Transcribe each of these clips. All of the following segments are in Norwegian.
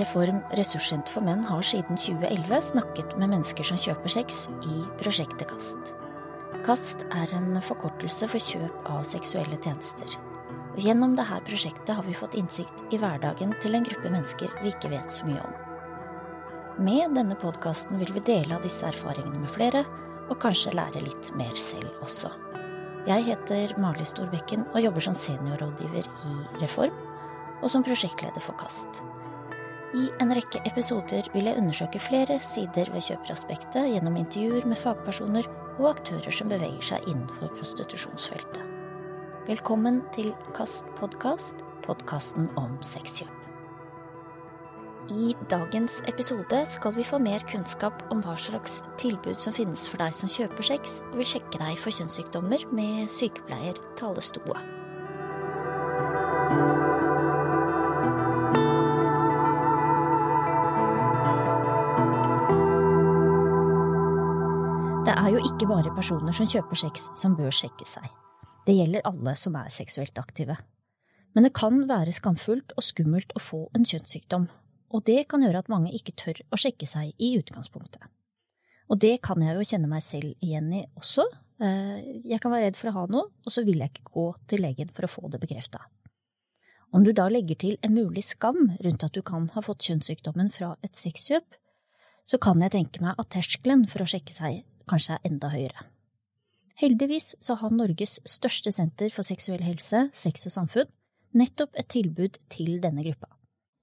Reform ressurssenter for menn har siden 2011 snakket med mennesker som kjøper sex i prosjektet KAST. KAST er en forkortelse for kjøp av seksuelle tjenester. Og gjennom dette prosjektet har vi fått innsikt i hverdagen til en gruppe mennesker vi ikke vet så mye om. Med denne podkasten vil vi dele av disse erfaringene med flere, og kanskje lære litt mer selv også. Jeg heter Mali Storbekken og jobber som seniorrådgiver i Reform, og som prosjektleder for KAST. I en rekke episoder vil jeg undersøke flere sider ved kjøperaspektet gjennom intervjuer med fagpersoner og aktører som beveger seg innenfor prostitusjonsfeltet. Velkommen til KAST podkast, podkasten om sexkjøp. I dagens episode skal vi få mer kunnskap om hva slags tilbud som finnes for deg som kjøper sex, og vil sjekke deg for kjønnssykdommer med sykepleier Tale Stoa. Ikke bare personer som kjøper sex som bør sjekke seg. Det gjelder alle som er seksuelt aktive. Men det kan være skamfullt og skummelt å få en kjønnssykdom, og det kan gjøre at mange ikke tør å sjekke seg i utgangspunktet. Og det kan jeg jo kjenne meg selv igjen i også. Eh, jeg kan være redd for å ha noe, og så vil jeg ikke gå til legen for å få det bekrefta. Om du da legger til en mulig skam rundt at du kan ha fått kjønnssykdommen fra et sexkjøp, så kan jeg tenke meg at terskelen for å sjekke seg kanskje er enda høyere. Heldigvis så har Norges største senter for seksuell helse, Sex og samfunn, nettopp et tilbud til denne gruppa.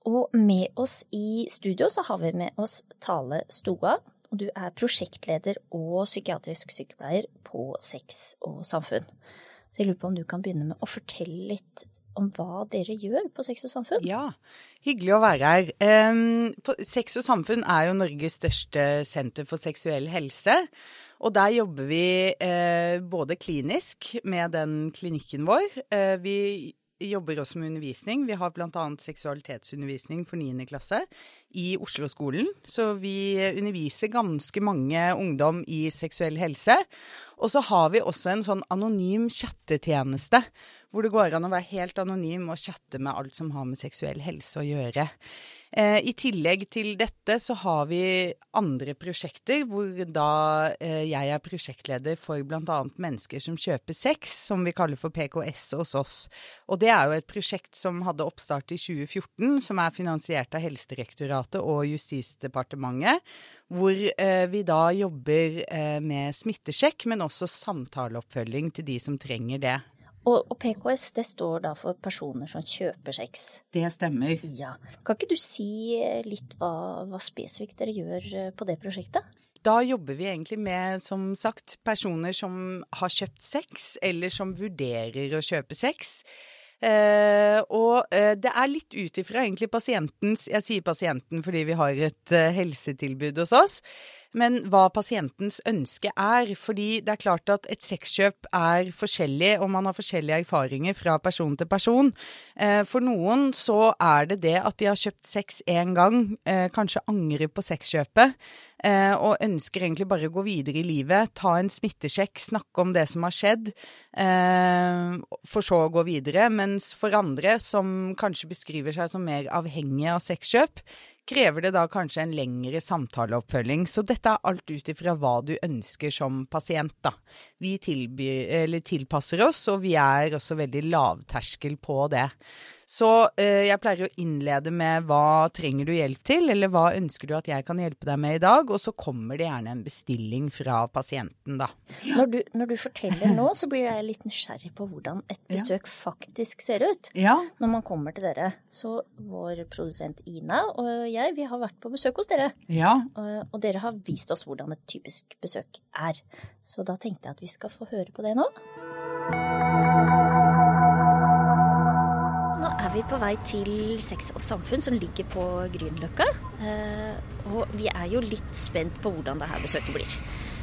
Og med oss i studio så har vi med oss Tale Stoa, og du er prosjektleder og psykiatrisk sykepleier på Sex og samfunn. Så jeg lurer på om du kan begynne med å fortelle litt om hva dere gjør på Sex og samfunn? Ja, hyggelig å være her. Sex og samfunn er jo Norges største senter for seksuell helse. Og der jobber vi eh, både klinisk med den klinikken vår. Eh, vi jobber også med undervisning. Vi har bl.a. seksualitetsundervisning for 9. klasse i Oslo-skolen. Så vi underviser ganske mange ungdom i seksuell helse. Og så har vi også en sånn anonym chattetjeneste hvor det går an å være helt anonym og chatte med alt som har med seksuell helse å gjøre. Eh, I tillegg til dette så har vi andre prosjekter hvor da eh, jeg er prosjektleder for bl.a. mennesker som kjøper sex, som vi kaller for PKS hos oss. Og det er jo et prosjekt som hadde oppstart i 2014, som er finansiert av Helsedirektoratet og Justisdepartementet. Hvor eh, vi da jobber med smittesjekk, men også samtaleoppfølging til de som trenger det. Og, og, PKS det står da for personer som kjøper sex. Det stemmer. Ja. Kan ikke du si litt hva, hva spesifikt dere gjør eh, på det prosjektet? Da jobber vi egentlig med, som sagt, personer som har kjøpt sex, eller som vurderer å kjøpe sex. Eh, og eh, det er litt ut ifra egentlig pasientens Jeg sier pasienten fordi vi har et eh, helsetilbud hos oss men hva pasientens ønske er. Fordi det er klart at et sexkjøp er forskjellig, og man har forskjellige erfaringer fra person til person. Eh, for noen så er det det at de har kjøpt sex én gang, eh, kanskje angrer på sexkjøpet, og ønsker egentlig bare å gå videre i livet. Ta en smittesjekk, snakke om det som har skjedd, for så å gå videre. Mens for andre, som kanskje beskriver seg som mer avhengige av sexkjøp, krever det da kanskje en lengre samtaleoppfølging. Så dette er alt ut ifra hva du ønsker som pasient, da. Vi tilbyr, tilpasser oss, og vi er også veldig lavterskel på det. Så eh, jeg pleier å innlede med hva trenger du hjelp til, eller hva ønsker du at jeg kan hjelpe deg med i dag, og så kommer det gjerne en bestilling fra pasienten, da. Når du, når du forteller nå, så blir jeg litt nysgjerrig på hvordan et besøk ja. faktisk ser ut. Ja. Når man kommer til dere. Så vår produsent Ina og jeg, vi har vært på besøk hos dere. Ja. Og, og dere har vist oss hvordan et typisk besøk er. Så da tenkte jeg at vi skal få høre på det nå. Vi på vei til Sex og samfunn, som ligger på Grünerløkka. Eh, og vi er jo litt spent på hvordan dette besøket blir.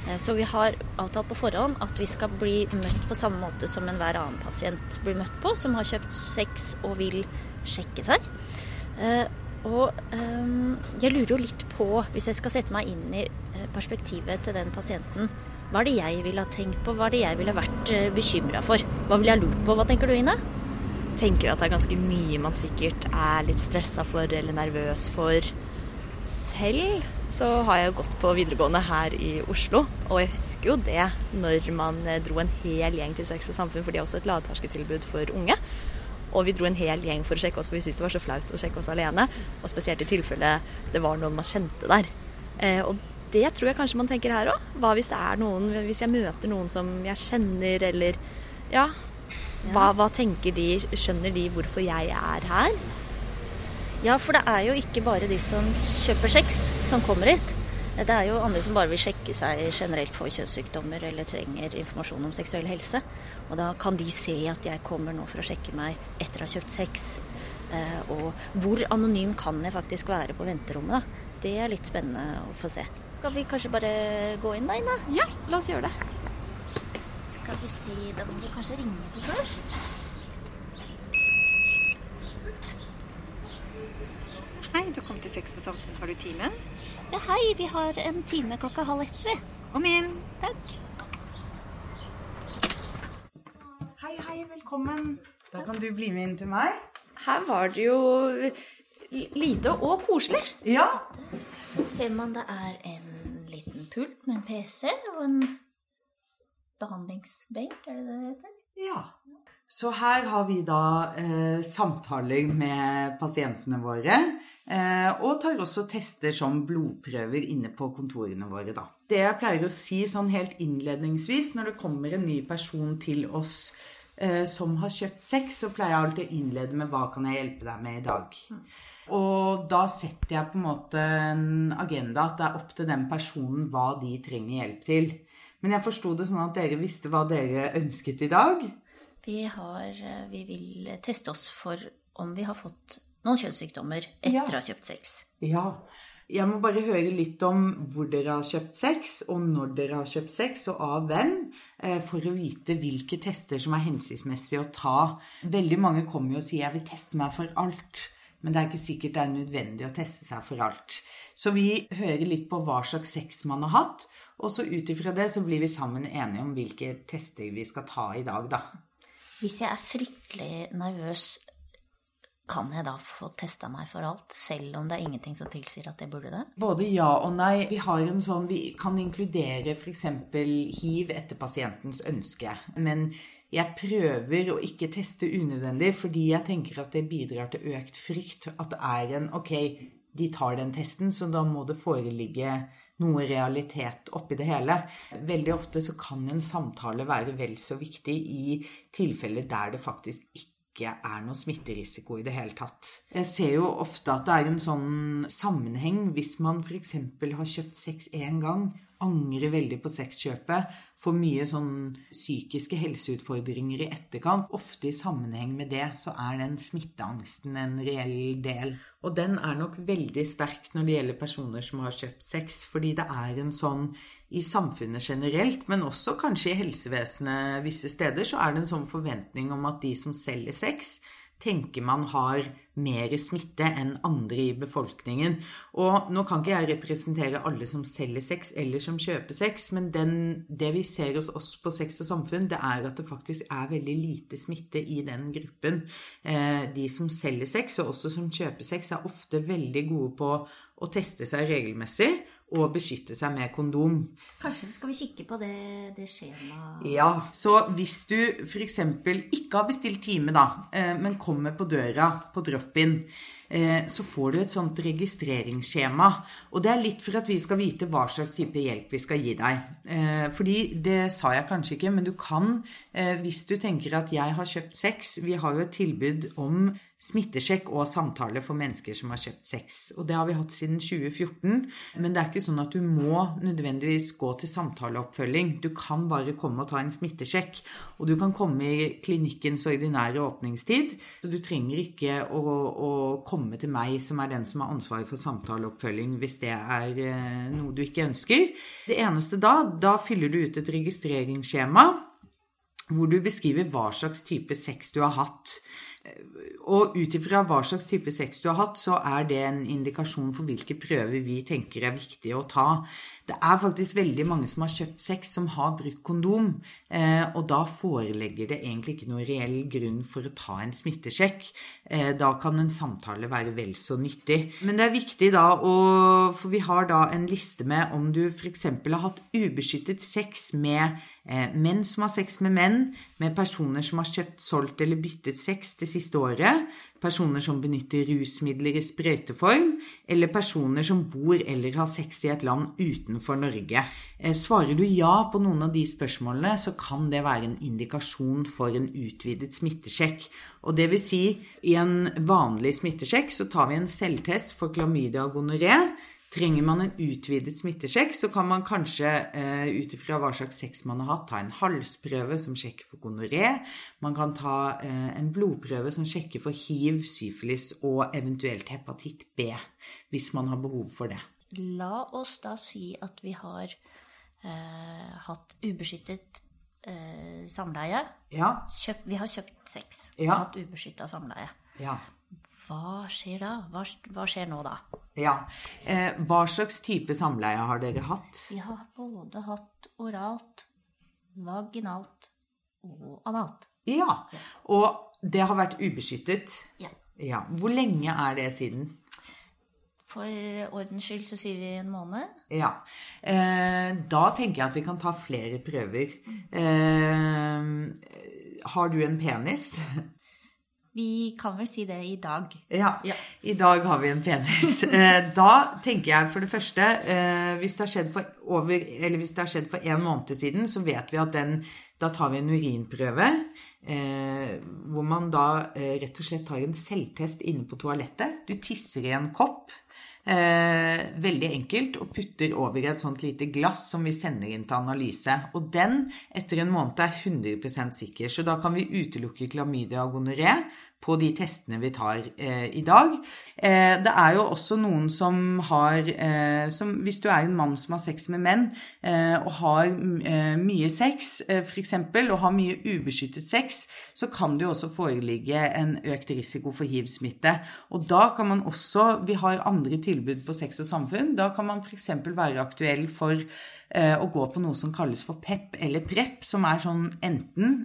Eh, så vi har avtalt på forhånd at vi skal bli møtt på samme måte som enhver annen pasient blir møtt på, som har kjøpt sex og vil sjekke seg. Eh, og jeg lurer jo litt på, hvis jeg skal sette meg inn i perspektivet til den pasienten, hva er det jeg ville ha tenkt på, hva er det jeg ville vært bekymra for? Hva ville jeg lurt på? Hva tenker du, Ine? Tenker at det er ganske mye man sikkert er litt stressa for eller nervøs for selv, så har jeg jo gått på videregående her i Oslo. Og jeg husker jo det når man dro en hel gjeng til Sex og Samfunn, for de har også et lavterskeltilbud for unge. Og vi dro en hel gjeng for å sjekke oss, for vi syntes det var så flaut å sjekke oss alene. Og spesielt i tilfelle det var noen man kjente der. Eh, og det tror jeg kanskje man tenker her òg. Hva hvis det er noen Hvis jeg møter noen som jeg kjenner, eller Ja. Hva, hva tenker de? Skjønner de hvorfor jeg er her? Ja, for det er jo ikke bare de som kjøper sex, som kommer hit. Det er jo andre som bare vil sjekke seg generelt for kjønnssykdommer eller trenger informasjon om seksuell helse. Og da kan de se at jeg kommer nå for å sjekke meg etter å ha kjøpt sex. Eh, og hvor anonym kan jeg faktisk være på venterommet? da? Det er litt spennende å få se. Skal vi kanskje bare gå inn da, Ina? Ja, la oss gjøre det. Skal vi se, da må vi kanskje ringe på først. Hei, du kom til Sex og Samfunn. Har du time? Ja, hei, vi har en time klokka halv ett, vi. Kom inn. Takk. Hei, hei, velkommen. Da kan du bli med inn til meg. Her var det jo lite og koselig. Ja. Så ser man det er en liten pult med en PC og en behandlingsbenk, er det det det heter? ja. Så her har vi da eh, samtaler med pasientene våre. Eh, og tar også tester som blodprøver inne på kontorene våre, da. Det jeg pleier å si sånn helt innledningsvis når det kommer en ny person til oss eh, som har kjøpt sex, så pleier jeg alltid å innlede med 'Hva kan jeg hjelpe deg med i dag?' Og da setter jeg på en måte en agenda at det er opp til den personen hva de trenger hjelp til. Men jeg forsto det sånn at dere visste hva dere ønsket i dag. Vi, har, eh, vi vil teste oss for om vi har fått noen kjønnssykdommer etter Ja. å ha kjøpt sex. Ja. Jeg må bare høre litt om hvor dere har kjøpt sex, og når dere har kjøpt sex, og av hvem, eh, for å vite hvilke tester som er hensiktsmessige å ta. Veldig mange kommer jo og sier 'jeg vil teste meg for alt', men det er ikke sikkert det er nødvendig å teste seg for alt. Så vi hører litt på hva slags sex man har hatt, og så ut ifra det så blir vi sammen enige om hvilke tester vi skal ta i dag, da. Hvis jeg er fryktelig nervøs, kan jeg da få testa meg for alt, selv om det er ingenting som tilsier at jeg burde det? Både ja og nei. Vi har en sånn, vi kan inkludere f.eks. hiv etter pasientens ønske. Men jeg prøver å ikke teste unødvendig, fordi jeg tenker at det bidrar til økt frykt. At det er en Ok, de tar den testen, så da må det foreligge noe realitet oppi det hele. Veldig ofte så kan en samtale være vel så viktig i tilfeller der det faktisk ikke er noe smitterisiko i det hele tatt. Jeg ser jo ofte at det er en sånn sammenheng hvis man f.eks. har kjøpt sex én gang, angrer veldig på sexkjøpet, får mye sånn psykiske helseutfordringer i etterkant. Ofte i sammenheng med det så er den smitteangsten en reell del. Og den er nok veldig sterk når det gjelder personer som har kjøpt sex, fordi det er en sånn i samfunnet generelt, men også kanskje i helsevesenet visse steder, så er det en sånn forventning om at de som selger sex, tenker man har mer smitte enn andre i befolkningen. Og nå kan ikke jeg representere alle som selger sex eller som kjøper sex, men den, det vi ser hos oss på Sex og Samfunn, det er at det faktisk er veldig lite smitte i den gruppen. Eh, de som selger sex, og også som kjøper sex, er ofte veldig gode på å teste seg regelmessig og beskytte seg med kondom. Kanskje skal vi kikke på det, det skjemaet Ja, så hvis du f.eks. ikke har bestilt time, da, eh, men kommer på døra på drop-in, så får du et sånt registreringsskjema. Og det er litt for at vi skal vite hva slags type hjelp vi skal gi deg. Eh, Fordi, det sa jeg kanskje ikke, men du kan, eh, hvis du tenker at jeg har kjøpt sex Vi har jo et tilbud om smittesjekk og samtale for mennesker som har kjøpt sex. Og det har vi hatt siden 2014. Men det er ikke sånn at du må nødvendigvis gå til samtaleoppfølging. Du kan bare komme og ta en smittesjekk. Og du kan komme i klinikkens ordinære åpningstid. Så du trenger ikke å, å komme til meg, som er den som har ansvaret for samtaleoppfølging, hvis det er eh, noe du ikke ønsker. Det eneste da, da fyller du ut et registreringsskjema hvor du beskriver hva slags type sex du har hatt. Og ut ifra hva slags type sex du har hatt, så er det en indikasjon for hvilke prøver vi tenker er viktige å ta. Det er faktisk veldig mange som har kjøpt sex som har brukt kondom, eh, og da forelegger det egentlig ikke noen reell grunn for å ta en smittesjekk. Eh, da kan en samtale være vel så nyttig. Men det er viktig da å For vi har da en liste med om du f.eks. har hatt ubeskyttet sex med menn som har sex med menn, med personer som har kjøpt, solgt eller byttet sex det siste året, personer som benytter rusmidler i sprøyteform, eller personer som bor eller har sex i et land utenfor Norge. Eh, svarer du ja på noen av de spørsmålene, så kan det være en indikasjon for en utvidet smittesjekk. Og det vil si, i en vanlig smittesjekk så tar vi en selvtest for klamydia og gonoré. Trenger man en utvidet smittesjekk, så kan man kanskje uh, ut ifra hva slags sex man har hatt, ta en halsprøve som sjekker for gonoré. Man kan ta uh, en blodprøve som sjekker for hiv, syfilis og eventuelt hepatitt B, hvis man har behov for det. La oss da si at vi har eh, hatt ubeskyttet samleie. Ja. Kjøpt, vi har kjøpt sex. Ja. Hatt ubeskytta samleie. Ja. Hva skjer da? Hva, hva skjer nå da? ja. Eh, hva slags type samleie har dere hatt? Vi har både hatt oralt, vaginalt og analt. Ja. Og det har vært ubeskyttet? Ja. Ja. Hvor lenge er det siden? For ordens skyld så sier vi en måned. Ja. Eh, da tenker jeg at vi kan ta flere prøver. Eh, har du en penis? Vi kan vel si det i dag. Ja, Ja. i dag har vi en penis. Eh, Da tenker jeg for det første eh, Hvis det har skjedd for over, eller hvis det har skjedd for en måned siden, så vet vi at den Da tar vi en urinprøve. eh, Hvor man da rett og slett tar en selvtest inne på toalettet. Du tisser i en kopp. Eh, veldig enkelt, og putter over et sånt lite glass som vi sender inn til analyse. Og den etter en måned er 100% sikker, så da kan vi utelukke klamydia og gonoré på de testene vi tar eh, i dag. Eh, det er jo også noen som har eh, som, Hvis du er en mann som har sex med menn, eh, og har eh, mye sex, eh, f.eks., og har mye ubeskyttet sex, så kan det jo også foreligge en økt risiko for hiv-smitte. Og da kan man også Vi har andre tilbud på Sex og samfunn. Da kan man f.eks. være aktuell for eh, å gå på noe som kalles for PEP eller PREP, som er sånn enten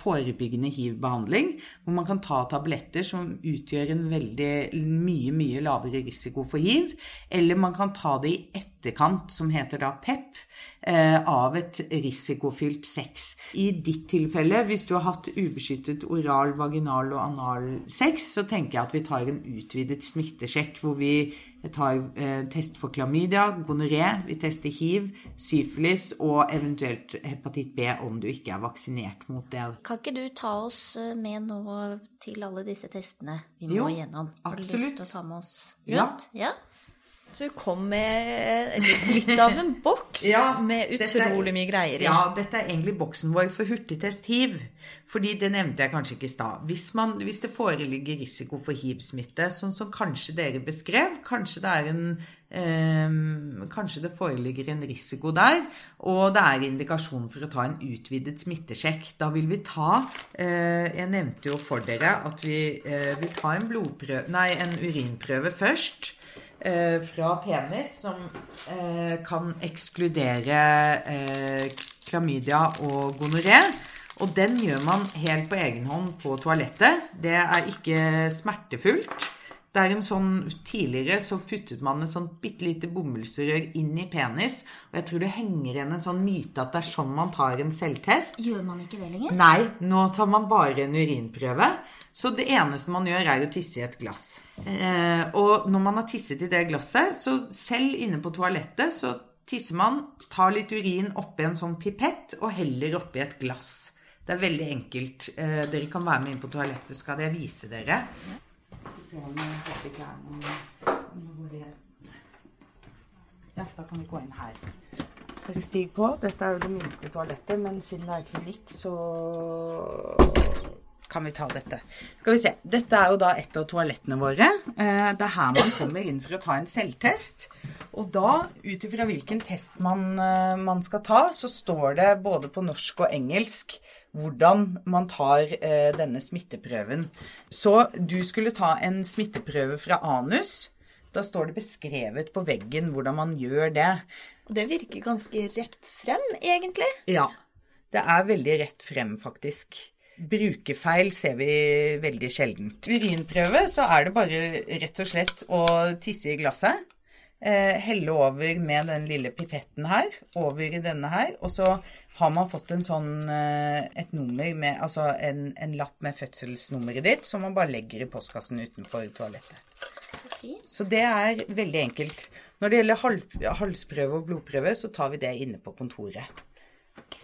forebyggende hiv-behandling, hvor man kan ta tabletter som utgjør en veldig mye, mye lavere risiko for hiv, eller man kan ta det i etterkant, som heter da PEP, eh, av et risikofylt sex. I ditt tilfelle, hvis du har hatt ubeskyttet oral, vaginal og anal sex, så tenker jeg at vi tar en utvidet smittesjekk, hvor vi tar eh, test for klamydia, gonoré, vi tester hiv, syfilis og eventuelt hepatitt B om du ikke er vaksinert mot det. Kan ikke du ta oss eh, med nå til alle disse testene vi må Jo, igjennom? Har du absolutt. lyst til å ta med oss Ja. rundt? Ja. Så du kom med litt av en boks Ja, med utrolig er- mye greier i. Ja, dette er egentlig boksen vår for hurtigtest hiv. Fordi det nevnte jeg kanskje ikke i stad. Hvis, hvis det foreligger risiko for hiv-smitte, sånn som kanskje dere beskrev, kanskje det er en eh, Kanskje det foreligger en risiko der, og det er indikasjon for å ta en utvidet smittesjekk. Da vil vi ta eh, Jeg nevnte jo for dere at vi eh, vil ta en Nei, en urinprøve først eh, fra penis som eh, kan ekskludere eh, klamydia og gonoré. Og den gjør man helt på egen hånd på toalettet. Det er ikke smertefullt. Det er en sånn, Tidligere så puttet man et sånt bitte lite bomullsrør inn i penis. Og jeg tror det henger igjen en sånn myte at det er sånn man tar en selvtest. Gjør man ikke det lenger? Nei, nå tar man bare en urinprøve. Så det eneste man gjør, er å tisse i et glass. Eh, og når man har tisset i det glasset, så selv inne på toalettet, så tisser man, tar litt urin oppi en sånn pipett og heller oppi et glass. Det er veldig enkelt. Eh, dere kan være med inn på toalettet, så skal jeg vise dere. Har på klærne. Nå det- Ja, da kan vi gå inn her. Dere stiger på. Dette er jo det minste toalettet, men siden det er klinikk, så kan vi ta dette. Skal vi se. Dette er jo da et av toalettene våre. Eh, Det er her man kommer inn for å ta en selvtest. Og da, ut ifra hvilken test man, eh, man skal ta, så står det både på norsk og engelsk hvordan man tar eh, denne smitteprøven. Så du skulle ta en smitteprøve fra anus. Da står det beskrevet på veggen hvordan man gjør det. Det virker ganske rett frem, egentlig. Ja. Det er veldig rett frem, faktisk. Brukerfeil ser vi veldig sjeldent. Urinprøve, så er det bare rett og slett å tisse i glasset. Eh, helle over med den lille pipetten her, over i denne her. Og så har man fått en sånn, eh, et nummer med, altså en, en lapp med fødselsnummeret ditt, som man bare legger i postkassen utenfor toalettet. Så det er veldig enkelt. Når det gjelder hals, halsprøve og blodprøve, så tar vi det inne på kontoret.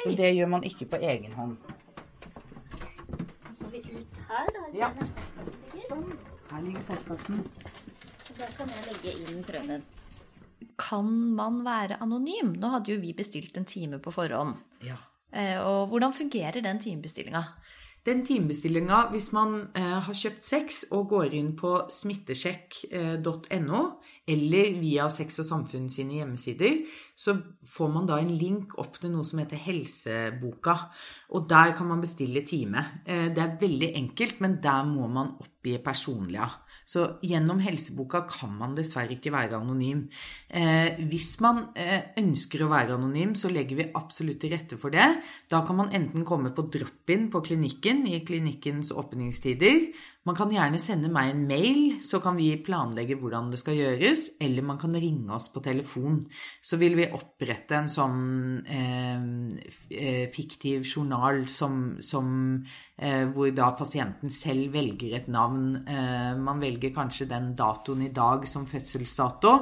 Så det gjør man ikke på egen hånd. går vi ut her, da. Ja. Sånn. Her ligger postkassen. Der kan jeg legge inn prøven. Kan man være anonym? Nå hadde jo vi bestilt en time på forhånd. Ja. Eh, og hvordan fungerer den timebestillinga? Den timebestillinga, hvis man eh, har kjøpt sex og går inn på smittesjekk.no, eller via Sex og Samfunn sine hjemmesider, så får man da en link opp til noe som heter Helseboka. Og der kan man bestille time. Eh, det er veldig enkelt, men der må man oppgi personlig. Så gjennom helseboka kan man dessverre ikke være anonym. Eh, hvis man eh, ønsker å være anonym, så legger vi absolutt til rette for det. Da kan man enten komme på drop-in på klinikken i klinikkens åpningstider. Man kan gjerne sende meg en mail, så kan vi planlegge hvordan det skal gjøres. Eller man kan ringe oss på telefon. Så vil vi opprette en sånn eh, eh fiktiv journal som, som, eh, hvor da pasienten selv velger et navn. Eh, man velger kanskje den datoen i dag som fødselsdato,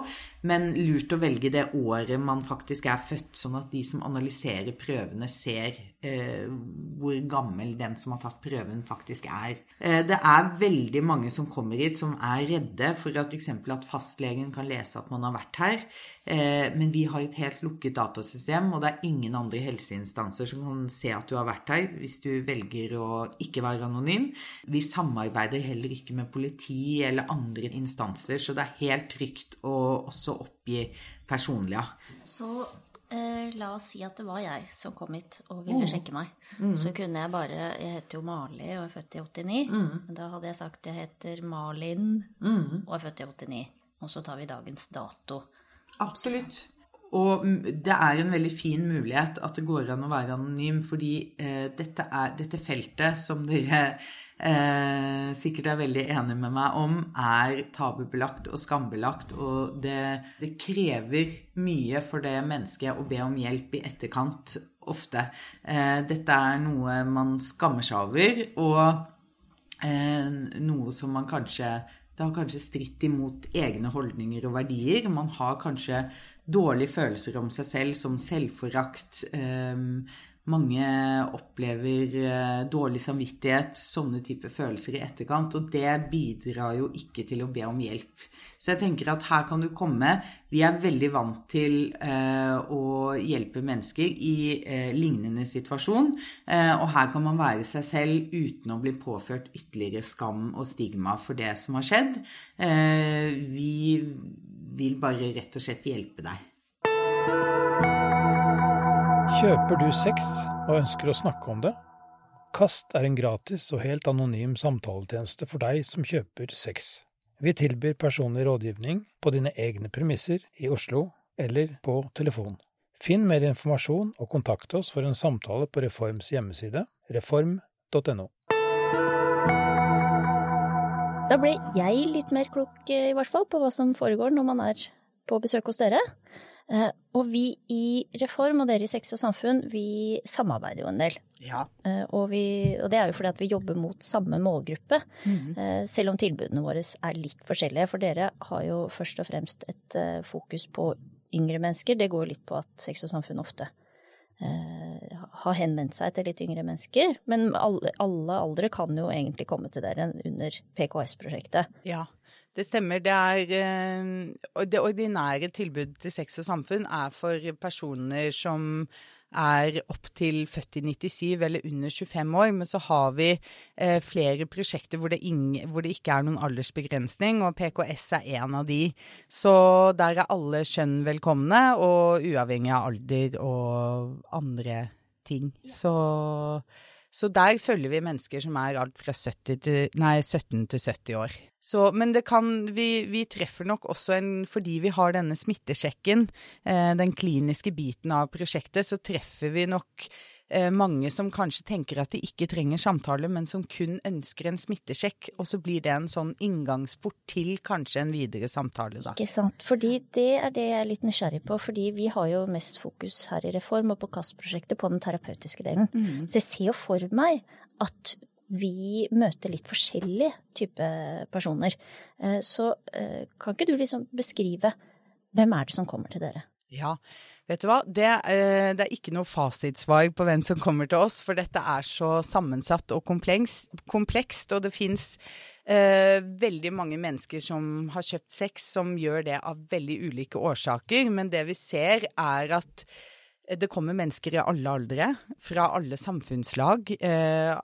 men lurt å velge det året man faktisk er født, sånn at de som analyserer prøvene, ser eh, hvor gammel den som har tatt prøven, faktisk er. Eh, det er veldig mange som kommer hit som er redde for at f.eks. at fastlegen kan lese at man har vært her. Eh, men vi har et helt lukket datasystem, og det er ingen andre helseinstanser som kan se at du har vært her hvis du velger å ikke være anonym. Vi samarbeider heller ikke med politi eller andre instanser, så det er helt trygt å også oppgi personlig. Så Eh, la oss si at det var jeg som kom hit og ville mm. sjekke meg. Mm. Så kunne jeg bare Jeg heter jo Mali og er født i 89. Mm. Men da hadde jeg sagt jeg heter Malin mm. og er født i 89. Og så tar vi dagens dato. Absolutt. Og det er en veldig fin mulighet at det går an å være anonym, fordi eh, dette, er, dette feltet som dere eh, sikkert er veldig enig med meg om, er tabubelagt og skambelagt. Og det, det, krever mye for det mennesket å be om hjelp i etterkant, ofte. Eh, dette er noe man skammer seg over, og eh, noe som man kanskje det har kanskje stritt imot egne holdninger og verdier. Man har kanskje dårlige følelser om seg selv, som selvforakt. Mange opplever uh, dårlig samvittighet, sånne typer følelser i etterkant. Og det bidrar jo ikke til å be om hjelp. Så jeg tenker at her kan du komme. Vi er veldig vant til uh, å hjelpe mennesker i uh, lignende situasjon. og her kan man være seg selv uten å bli påført ytterligere skam og stigma for det som har skjedd. vi vil bare rett og slett hjelpe deg. Kjøper du sex og ønsker å snakke om det? Kast er en gratis og helt anonym samtaletjeneste for deg som kjøper sex. Vi tilbyr personlig rådgivning på dine egne premisser i Oslo eller på telefon. Finn mer informasjon og kontakt oss for en samtale på Reforms hjemmeside, reform.no. Da ble jeg litt mer klok, i hvert fall, på hva som foregår når man er på besøk hos dere. Eh, og vi i Reform og dere i Sex og Samfunn, vi samarbeider jo en del. Ja. Eh, og, vi, og, det er jo fordi at vi jobber mot samme målgruppe. Mm. Selv om tilbudene våre er litt forskjellige. For dere har jo først og fremst et fokus på yngre mennesker. Det går litt på at Sex og Samfunn ofte har henvendt seg til litt yngre mennesker. Men alle, alle, aldre kan jo egentlig komme til dere under PKS-prosjektet. Ja, det stemmer. Det, er, eh, det ordinære tilbudet til Sex og Samfunn er for personer som er opptil født i 97 eller under 25 år. Men så har vi eh, flere prosjekter hvor det, ingen, hvor det, ikke er noen aldersbegrensning, og PKS er en av de. Så der er alle kjønn velkomne, og uavhengig av alder og andre ting. Så Så der følger vi mennesker som er alt fra 70 til, nei, 17 til 70 år. Så, men det kan, vi, vi treffer nok også en Fordi vi har denne smittesjekken, eh, den kliniske biten av prosjektet, så treffer vi nok eh, mange som kanskje tenker at de ikke trenger samtale, men som kun ønsker en smittesjekk. Og så blir det en sånn inngangsport til kanskje en videre samtale, da. Ikke sant. Fordi det er det jeg er litt nysgjerrig på. Fordi vi har jo mest fokus her i Reform og på KAST-prosjektet på den terapeutiske delen. Mm. Så jeg ser jo for meg at vi møter litt forskjellige type personer. Eh, Så eh, kan ikke du liksom beskrive hvem er det som kommer til dere? Ja, vet du hva? Det, eh, det er ikke noe fasitsvar på hvem som kommer til oss, for dette er så sammensatt og kompleks, komplekst, og det fins eh, veldig mange mennesker som har kjøpt sex, som gjør det av veldig ulike årsaker. Men det vi ser, er at det kommer mennesker i alle aldre, fra alle samfunnslag. Eh,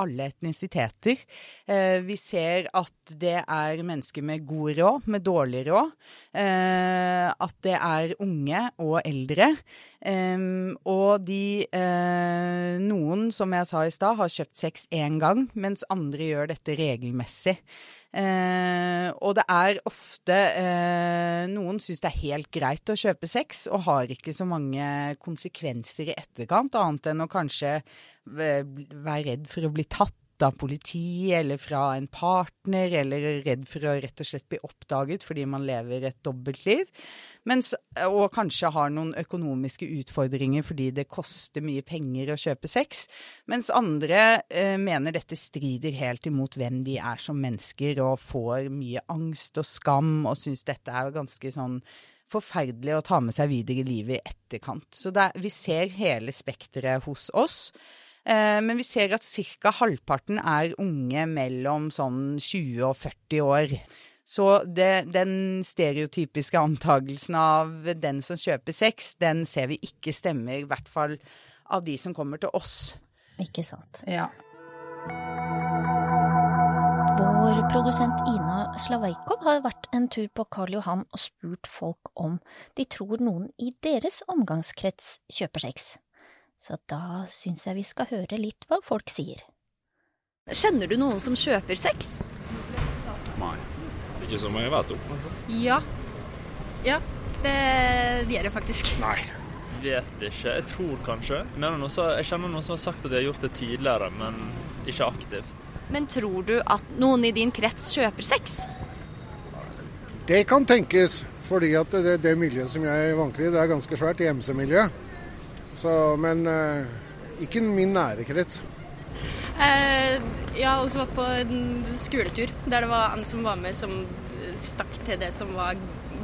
alle etnisiteter. Eh, vi ser at det er mennesker med god råd, med dårlig råd. Eh, at det er unge og eldre. Eh, og de eh, Noen, som jeg sa i stad, har kjøpt sex én gang, mens andre gjør dette regelmessig. Eh, og det er ofte eh, Noen syns det er helt greit å kjøpe sex, og har ikke så mange konsekvenser i etterkant, annet enn å kanskje være redd for å bli tatt av politi eller fra en partner, eller redd for å rett og slett bli oppdaget fordi man lever et dobbeltliv. Mens, og kanskje har noen økonomiske utfordringer fordi det koster mye penger å kjøpe sex. Mens andre eh, mener dette strider helt imot hvem de er som mennesker, og får mye angst og skam, og syns dette er ganske sånn forferdelig å ta med seg videre i livet i etterkant. Så det, vi ser hele spekteret hos oss. Eh, men vi ser at ca. halvparten er unge mellom sånn 20 og 40 år. Så det, den stereotypiske antagelsen av den som kjøper sex, den ser vi ikke stemmer, i hvert fall av de som kommer til oss. Ikke sant. Ja. Vår produsent Ina Slaveikov har vært en tur på Karl Johan og spurt folk om de tror noen i deres omgangskrets kjøper sex. Så da syns jeg vi skal høre litt hva folk sier. Kjenner du noen som kjøper sex? Nei. Ikke som jeg vet om. Ja. Ja, det, det gjør jeg faktisk. Nei. Vet ikke. Jeg tror kanskje. Mener jeg kjenner noen som har sagt at de har gjort det tidligere, men ikke aktivt. Men tror du at noen i din krets kjøper sex? Det kan tenkes, fordi at det, det miljøet som jeg vanker i, det er ganske svært, I MC-miljø. Så, men eh, ikke min nære krets. Eh, jeg har også vært på en skoletur der det var en som var med som stakk til det som var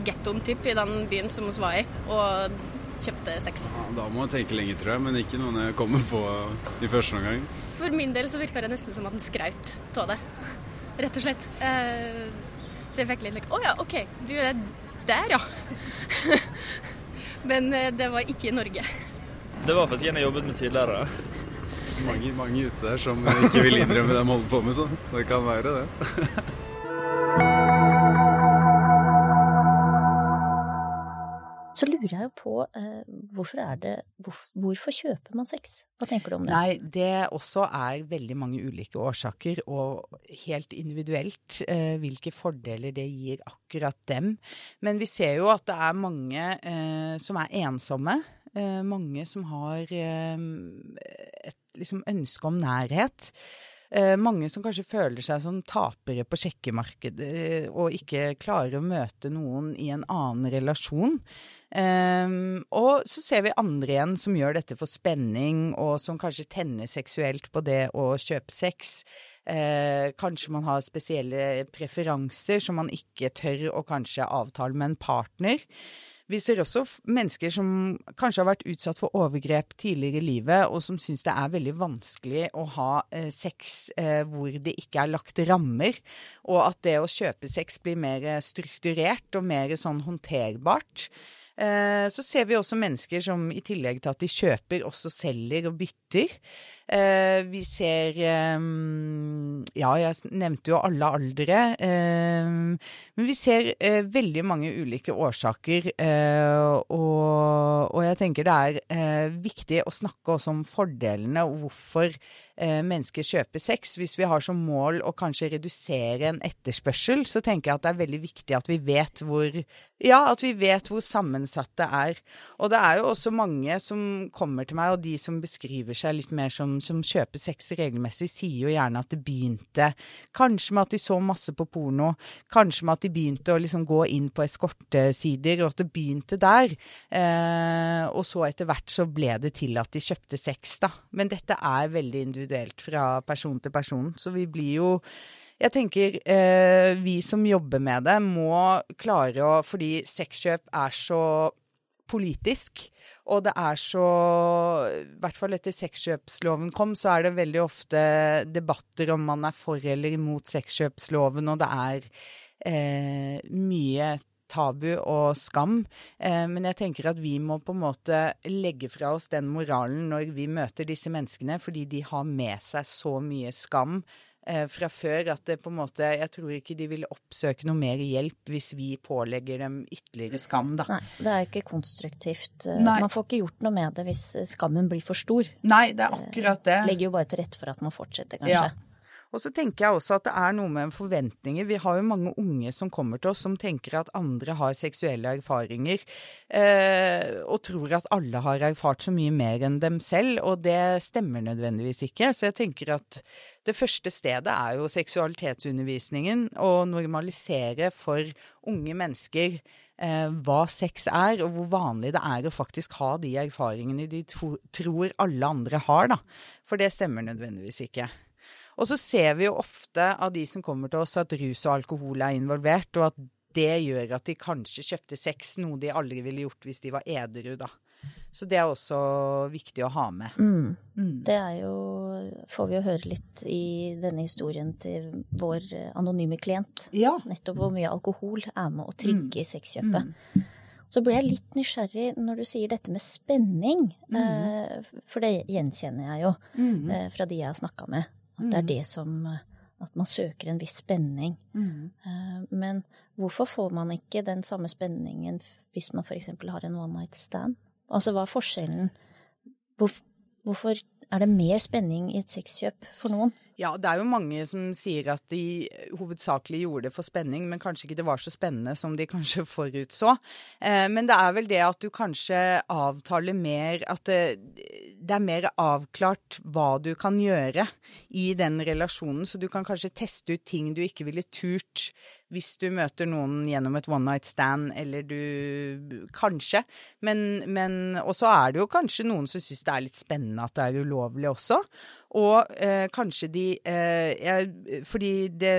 gettoen typ i den byen som vi var i, og kjøpte sex. Ja, da må jeg tenke lenge, tror jeg, men ikke noen jeg kommer på i første omgang. For min del så virka det nesten som at han skraut av det, rett og slett. Eh, så jeg fikk litt like Å ja, OK, du er der, ja. Men eh, det var ikke i Norge. Det var faktisk en jeg jobbet med tidligere. Mange, mange ute der som ikke vil innrømme det de holder på med, så det kan være det. Så lurer jeg jo på eh, hvorfor er det hvorf, Hvorfor kjøper man sex? Hva tenker du om det? Nei, det også er veldig mange ulike årsaker, og helt individuelt eh, hvilke fordeler det gir akkurat dem. Men vi ser jo at det er mange eh, som er ensomme. Eh, mange som har eh, et liksom, ønske om nærhet. Eh, mange som kanskje føler seg som tapere på sjekkemarkedet og ikke klarer å møte noen i en annen relasjon. Um, og så ser vi andre igjen som gjør dette for spenning, og som kanskje tenner seksuelt på det å kjøpe sex. Eh, kanskje man har spesielle preferanser som man ikke tør å kanskje avtale med en partner. Vi ser også mennesker som kanskje har vært utsatt for overgrep tidligere i livet, og som syns det er veldig vanskelig å ha eh, sex eh, hvor det ikke er lagt rammer, og at det å kjøpe sex blir mer eh, strukturert og mer sånn håndterbart. Eh, Så ser vi også mennesker som i tillegg til at de kjøper, også selger og bytter. Eh, vi ser eh, Ja, jeg nevnte jo alle aldre. Eh, men vi ser eh, veldig mange ulike årsaker. Og, og, jeg tenker det er viktig å snakke også om fordelene og hvorfor eh, mennesker kjøper sex. Hvis vi har som mål å kanskje redusere en etterspørsel, så tenker jeg at det er veldig viktig at vi vet hvor ja, at vi vet hvor sammensatt det er. Og det er jo også mange som kommer til meg, og de som beskriver seg litt mer som, som kjøper sex regelmessig, sier jo gjerne at det begynte kanskje med at de så masse på porno, kanskje med at de begynte å liksom gå inn på eskortesider, og at det begynte der. Eh, og så etter hvert så ble det til at de kjøpte sex, da. Men dette er veldig individuelt fra person til person, så vi blir jo jeg tenker eh, vi som jobber med det, må klare å Fordi sexkjøp er så politisk, og det er så I hvert fall etter sexkjøpsloven kom, så er det veldig ofte debatter om man er for eller imot sexkjøpsloven, og det er eh, mye tabu og skam. Eh, men jeg tenker at vi må på en måte legge fra oss den moralen når vi møter disse menneskene, fordi de har med seg så mye skam fra før at det på en måte Jeg tror ikke de vil oppsøke noe mer hjelp hvis vi pålegger dem ytterligere skam, da. Nei, det er ikke konstruktivt. Eh, Nei. Man får ikke gjort noe med det hvis skammen blir for stor. Nei, det er akkurat det. det legger jo bare til rette for at man fortsetter, kanskje. Ja. Og så tenker jeg også at det er noe med forventninger. Vi har jo mange unge som kommer til oss som tenker at andre har seksuelle erfaringer, eh, og tror at alle har erfart så mye mer enn dem selv, og det stemmer nødvendigvis ikke. Så jeg tenker at det første stedet er jo seksualitetsundervisningen, å normalisere for unge mennesker eh, hva sex er, og hvor vanlig det er å faktisk ha de erfaringene de to, tror alle andre har, da. For det stemmer nødvendigvis ikke. Og så ser vi jo ofte av de som kommer til oss, at rus og alkohol er involvert, og at det gjør at de kanskje kjøpte sex, noe de aldri ville gjort hvis de var edru, da. Så det er også viktig å ha med. Mm. Mm. Det er jo Får vi jo høre litt i denne historien til vår anonyme klient. Ja. Nettopp hvor mye alkohol er med å trigge mm. sexkjøpet. Mm. Så ble jeg litt nysgjerrig når du sier dette med spenning. Mm. Eh, for det gjenkjenner jeg jo mm. eh, fra de jeg har snakka med. At det er mm. det som At man søker en viss spenning. Mm. Eh, men hvorfor får man ikke den samme spenningen hvis man f.eks. har en one night stand? Altså hva er forskjellen? Hvorfor er det mer spenning i et sexkjøp for noen? Ja, det er jo mange som sier at de hovedsakelig gjorde det for spenning, men kanskje ikke det var så spennende som de kanskje forutså. Eh, men det er vel det at du kanskje avtaler mer At det, er mer avklart hva du kan gjøre i den relasjonen. Så du kan kanskje teste ut ting du ikke ville turt hvis du møter noen gjennom et one night stand, eller du Kanskje. Men, men Og så er det jo kanskje noen som syns det er litt spennende at det er ulovlig også. Og eh, kanskje de eh, jeg, Fordi det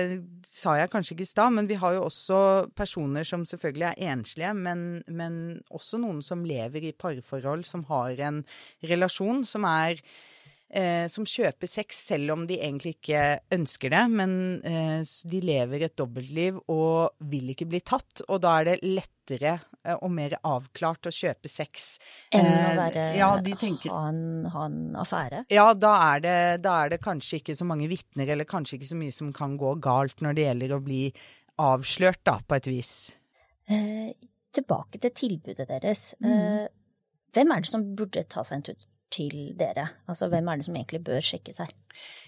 sa jeg kanskje ikke i stad, men vi har jo også personer som selvfølgelig er enslige, men, men også noen som lever i parforhold, som har en relasjon som er eh, som kjøper sex selv om de egentlig ikke ønsker det, men eh, de lever et dobbeltliv og vil ikke bli tatt. Og da er det lettere eh, og mer avklart å kjøpe sex. Enn å eh, være, ja, tenker, ha, en, ha, en, affære? Ja, da er, det, da er det kanskje ikke så mange vitner, eller kanskje ikke så mye som kan gå galt når det gjelder å bli avslørt, da, på et vis. Eh, tilbake til tilbudet deres. Mm. Eh, hvem er det som burde ta seg en tur til dere? Altså hvem er det som egentlig bør sjekke seg?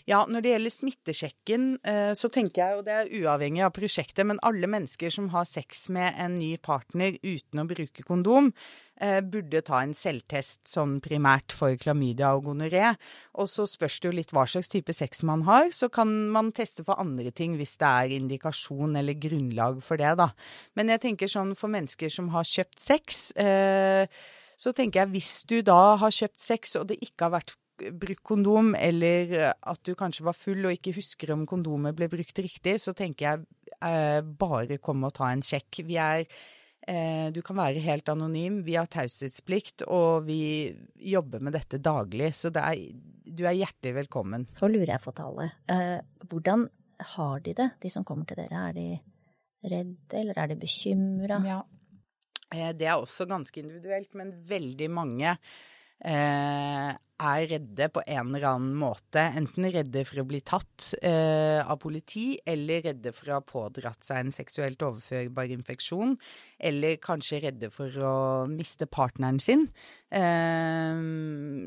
Ja, når det gjelder smittesjekken, eh, så tenker jeg, og det er uavhengig av prosjektet, men alle mennesker som har sex med en ny partner uten å bruke kondom, eh, burde ta en selvtest sånn primært for klamydia og gonoré. Og så spørs det jo litt hva slags type sex man har. Så kan man teste for andre ting hvis det er indikasjon eller grunnlag for det, da. Men jeg tenker sånn for mennesker som har kjøpt sex eh, så tenker jeg hvis du da har kjøpt sex, og det ikke har vært brukt kondom, eller at du kanskje var full og ikke husker om kondomet ble brukt riktig, så tenker jeg eh, bare kom og ta en sjekk. Vi er eh, Du kan være helt anonym. Vi har taushetsplikt, og vi jobber med dette daglig. Så det er, du er hjertelig velkommen. Så lurer jeg på tallet. Eh, hvordan har de det, de som kommer til dere? Er de redde, eller er de bekymra? Ja. Eh, det er også ganske individuelt, men veldig mange eh, er redde på en eller annen måte. Enten redde for å bli tatt eh, av politi, eller redde for å ha pådratt seg en seksuelt overførbar infeksjon. Eller kanskje redde for å miste partneren sin. Eh,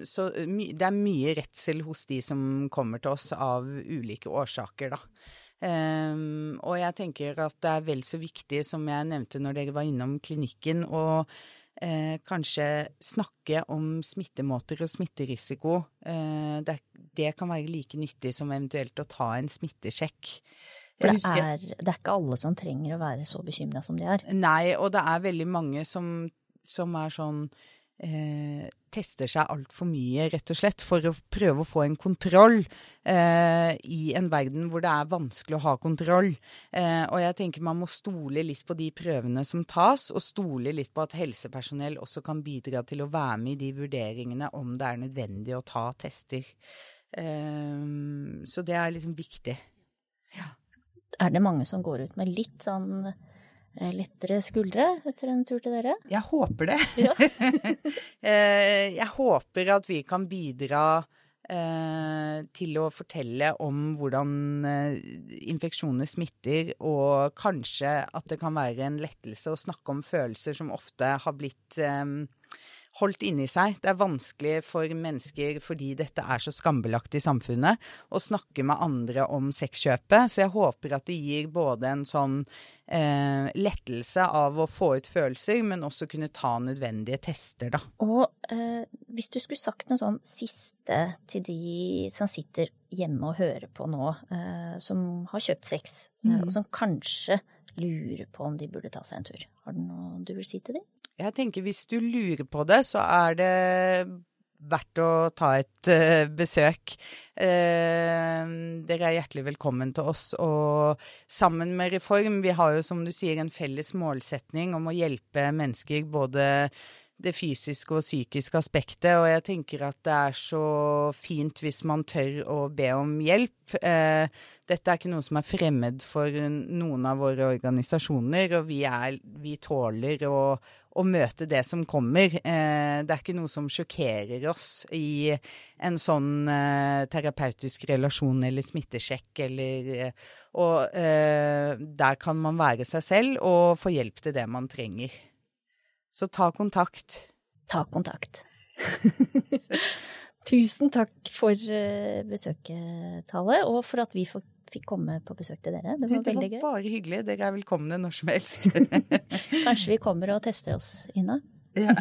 så det er mye redsel hos de som kommer til oss av ulike årsaker, da. Um, og jeg tenker at det er vel så viktig, som jeg nevnte når dere var innom klinikken, å eh, kanskje snakke om smittemåter og smitterisiko. Eh, det, det, kan være like nyttig som eventuelt å ta en smittesjekk. For det er, det er, ikke alle som trenger å være så bekymra som de er. Nei, og det er veldig mange som, som er sånn eh, tester seg altfor mye, rett og slett, for å prøve å få en kontroll eh, i en verden hvor det er vanskelig å ha kontroll. Eh, og jeg tenker man må stole litt på de prøvene som tas, og stole litt på at helsepersonell også kan bidra til å være med i de vurderingene om det er nødvendig å ta tester. Eh, så det er liksom viktig. Ja. Er det mange som går ut med litt sånn lettere skuldre etter en tur til dere? Jeg håper det. Ja. Eh, jeg håper at vi kan bidra eh, til å fortelle om hvordan infeksjoner smitter, og kanskje at det kan være en lettelse å snakke om følelser som ofte har blitt holdt inni seg. Det er vanskelig for mennesker, fordi dette er så skambelagt i samfunnet, å snakke med andre om sexkjøpet. Så jeg håper at det gir både en sånn eh, lettelse av å få ut følelser, men også kunne ta nødvendige tester, da. Og eh, hvis du skulle sagt noe sånn siste til de som sitter hjemme og hører på nå, eh, som har kjøpt sex, eh, mm. og som kanskje lurer på om de burde ta seg en tur. Har du noe du vil si til dem? Jeg tenker hvis du lurer på det, så er det verdt å ta et uh, besøk. Uh, dere er hjertelig velkommen til oss. Og sammen med Reform, vi har jo som du sier en felles målsetning om å hjelpe mennesker både det fysiske og psykiske aspektet, og jeg tenker at det er så fint hvis man tør å be om hjelp. Eh, dette er ikke noe som er fremmed for noen av våre organisasjoner, og vi, er, vi tåler å, å møte det som kommer. Eh, det er ikke noe som sjokkerer oss i en sånn eh, terapeutisk relasjon eller smittesjekk eller eh, Og der kan man være seg selv og få hjelp til det man trenger. Så ta kontakt. Ta kontakt. Tusen takk for besøket, Tale, og for at vi får fikk komme på besøk til dere. Det var det, veldig gøy. Det var bare hyggelig. Dere er velkomne når som helst. Kanskje vi kommer og tester oss, Ina? Ja.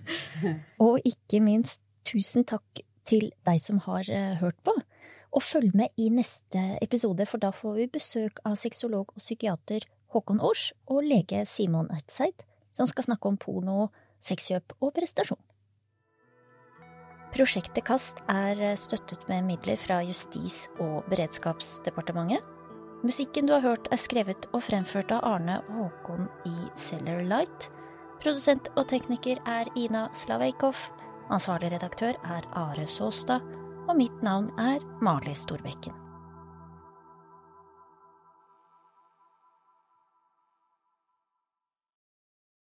og ikke minst, tusen takk til deg som har uh, hørt på. Og følg med i neste episode, for da får vi besøk av sexolog og psykiater Håkon Aars og lege Simon Ertseid, som skal snakke om porno, sexkjøp og prestasjon. Prosjektet KAST er støttet med midler fra Justis- og beredskapsdepartementet. Musikken du har hørt er skrevet og fremført av Arne Håkon i Cellar Light. Produsent og tekniker er Ina Slaveikov. Ansvarlig redaktør er Are Såstad. Og mitt navn er Marley Storbekken.